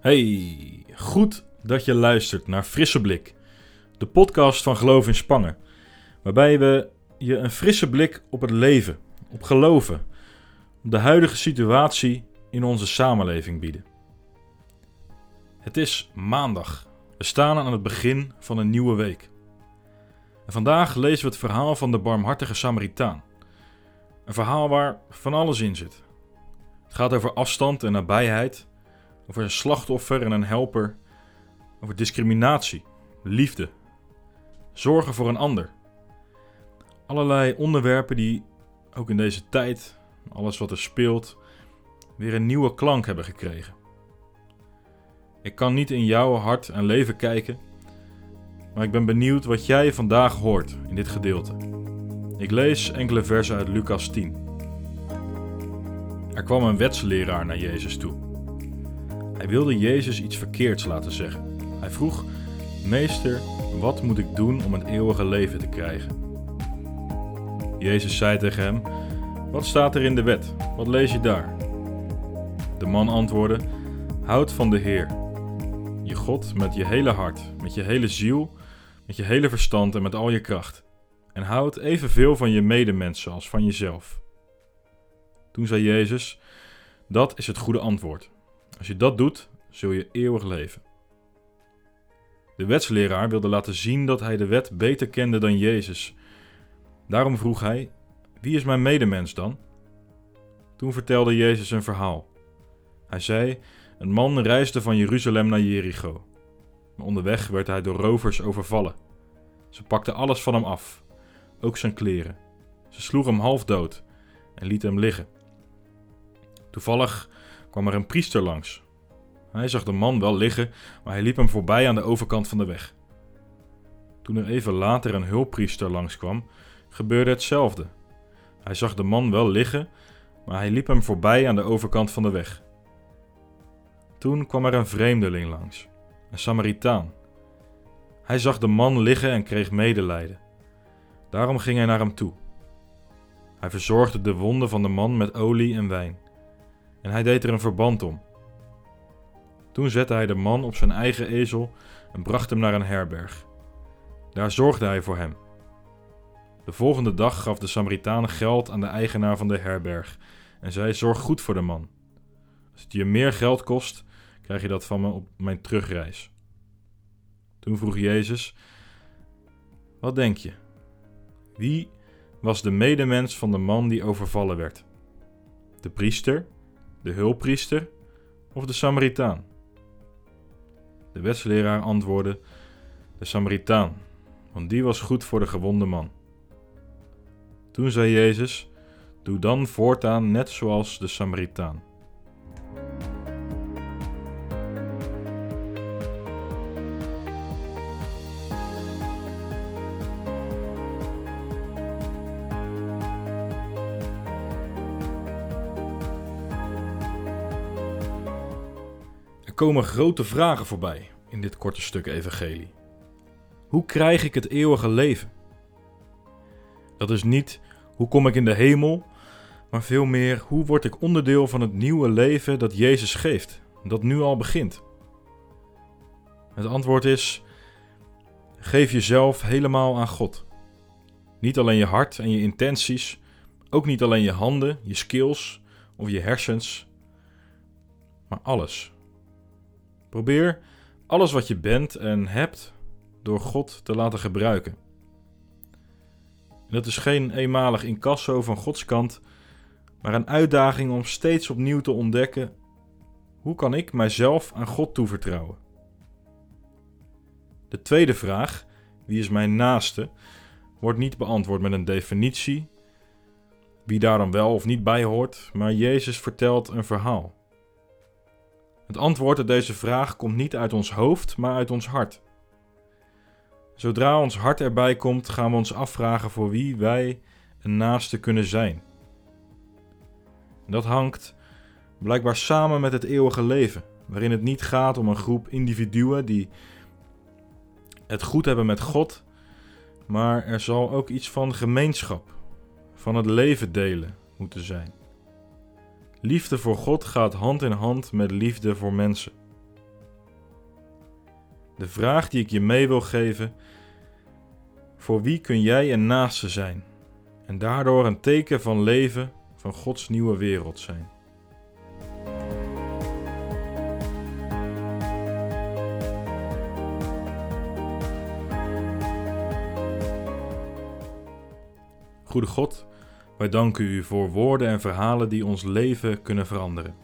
Hey, goed dat je luistert naar Frisse Blik, de podcast van Geloof in Spangen, waarbij we je een frisse blik op het leven, op geloven, op de huidige situatie in onze samenleving bieden. Het is maandag. We staan aan het begin van een nieuwe week. En vandaag lezen we het verhaal van de barmhartige Samaritaan. Een verhaal waar van alles in zit. Het gaat over afstand en nabijheid, over een slachtoffer en een helper, over discriminatie, liefde, zorgen voor een ander. Allerlei onderwerpen die ook in deze tijd, alles wat er speelt, weer een nieuwe klank hebben gekregen. Ik kan niet in jouw hart en leven kijken, maar ik ben benieuwd wat jij vandaag hoort in dit gedeelte. Ik lees enkele versen uit Lucas 10. Er kwam een wetsleraar naar Jezus toe. Hij wilde Jezus iets verkeerds laten zeggen. Hij vroeg: Meester, wat moet ik doen om het eeuwige leven te krijgen? Jezus zei tegen hem: Wat staat er in de wet? Wat lees je daar? De man antwoordde: Houd van de Heer, je God, met je hele hart, met je hele ziel, met je hele verstand en met al je kracht. En houd evenveel van je medemensen als van jezelf. Toen zei Jezus: Dat is het goede antwoord. Als je dat doet, zul je eeuwig leven. De wetsleraar wilde laten zien dat hij de wet beter kende dan Jezus. Daarom vroeg hij: Wie is mijn medemens dan? Toen vertelde Jezus een verhaal. Hij zei: Een man reisde van Jeruzalem naar Jericho. Maar onderweg werd hij door rovers overvallen. Ze pakten alles van hem af, ook zijn kleren. Ze sloegen hem half dood en lieten hem liggen. Toevallig kwam er een priester langs. Hij zag de man wel liggen, maar hij liep hem voorbij aan de overkant van de weg. Toen er even later een hulppriester langskwam, gebeurde hetzelfde. Hij zag de man wel liggen, maar hij liep hem voorbij aan de overkant van de weg. Toen kwam er een vreemdeling langs, een Samaritaan. Hij zag de man liggen en kreeg medelijden. Daarom ging hij naar hem toe. Hij verzorgde de wonden van de man met olie en wijn. En hij deed er een verband om. Toen zette hij de man op zijn eigen ezel en bracht hem naar een herberg. Daar zorgde hij voor hem. De volgende dag gaf de Samaritaan geld aan de eigenaar van de herberg en zei: Zorg goed voor de man. Als het je meer geld kost, krijg je dat van me op mijn terugreis. Toen vroeg Jezus: Wat denk je? Wie was de medemens van de man die overvallen werd? De priester, de hulppriester of de Samaritaan? De wetsleraar antwoordde: De Samaritaan, want die was goed voor de gewonde man. Toen zei Jezus: Doe dan voortaan net zoals de Samaritaan. Komen grote vragen voorbij in dit korte stuk Evangelie. Hoe krijg ik het eeuwige leven? Dat is niet hoe kom ik in de hemel, maar veel meer hoe word ik onderdeel van het nieuwe leven dat Jezus geeft, dat nu al begint. Het antwoord is: geef jezelf helemaal aan God. Niet alleen je hart en je intenties, ook niet alleen je handen, je skills of je hersens, maar alles. Probeer alles wat je bent en hebt door God te laten gebruiken. En dat is geen eenmalig incasso van Gods kant, maar een uitdaging om steeds opnieuw te ontdekken: hoe kan ik mijzelf aan God toevertrouwen? De tweede vraag, wie is mijn naaste, wordt niet beantwoord met een definitie, wie daar dan wel of niet bij hoort, maar Jezus vertelt een verhaal. Het antwoord op deze vraag komt niet uit ons hoofd, maar uit ons hart. Zodra ons hart erbij komt, gaan we ons afvragen voor wie wij een naaste kunnen zijn. dat hangt blijkbaar samen met het eeuwige leven, waarin het niet gaat om een groep individuen die het goed hebben met God, maar er zal ook iets van gemeenschap, van het leven delen moeten zijn. Liefde voor God gaat hand in hand met liefde voor mensen. De vraag die ik je mee wil geven: voor wie kun jij een naaste zijn en daardoor een teken van leven van Gods nieuwe wereld zijn? Goede God, wij danken u voor woorden en verhalen die ons leven kunnen veranderen.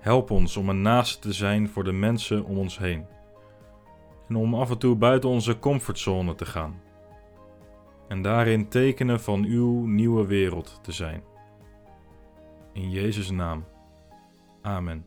Help ons om een naaste te zijn voor de mensen om ons heen. En om af en toe buiten onze comfortzone te gaan. En daarin tekenen van uw nieuwe wereld te zijn. In Jezus' naam. Amen.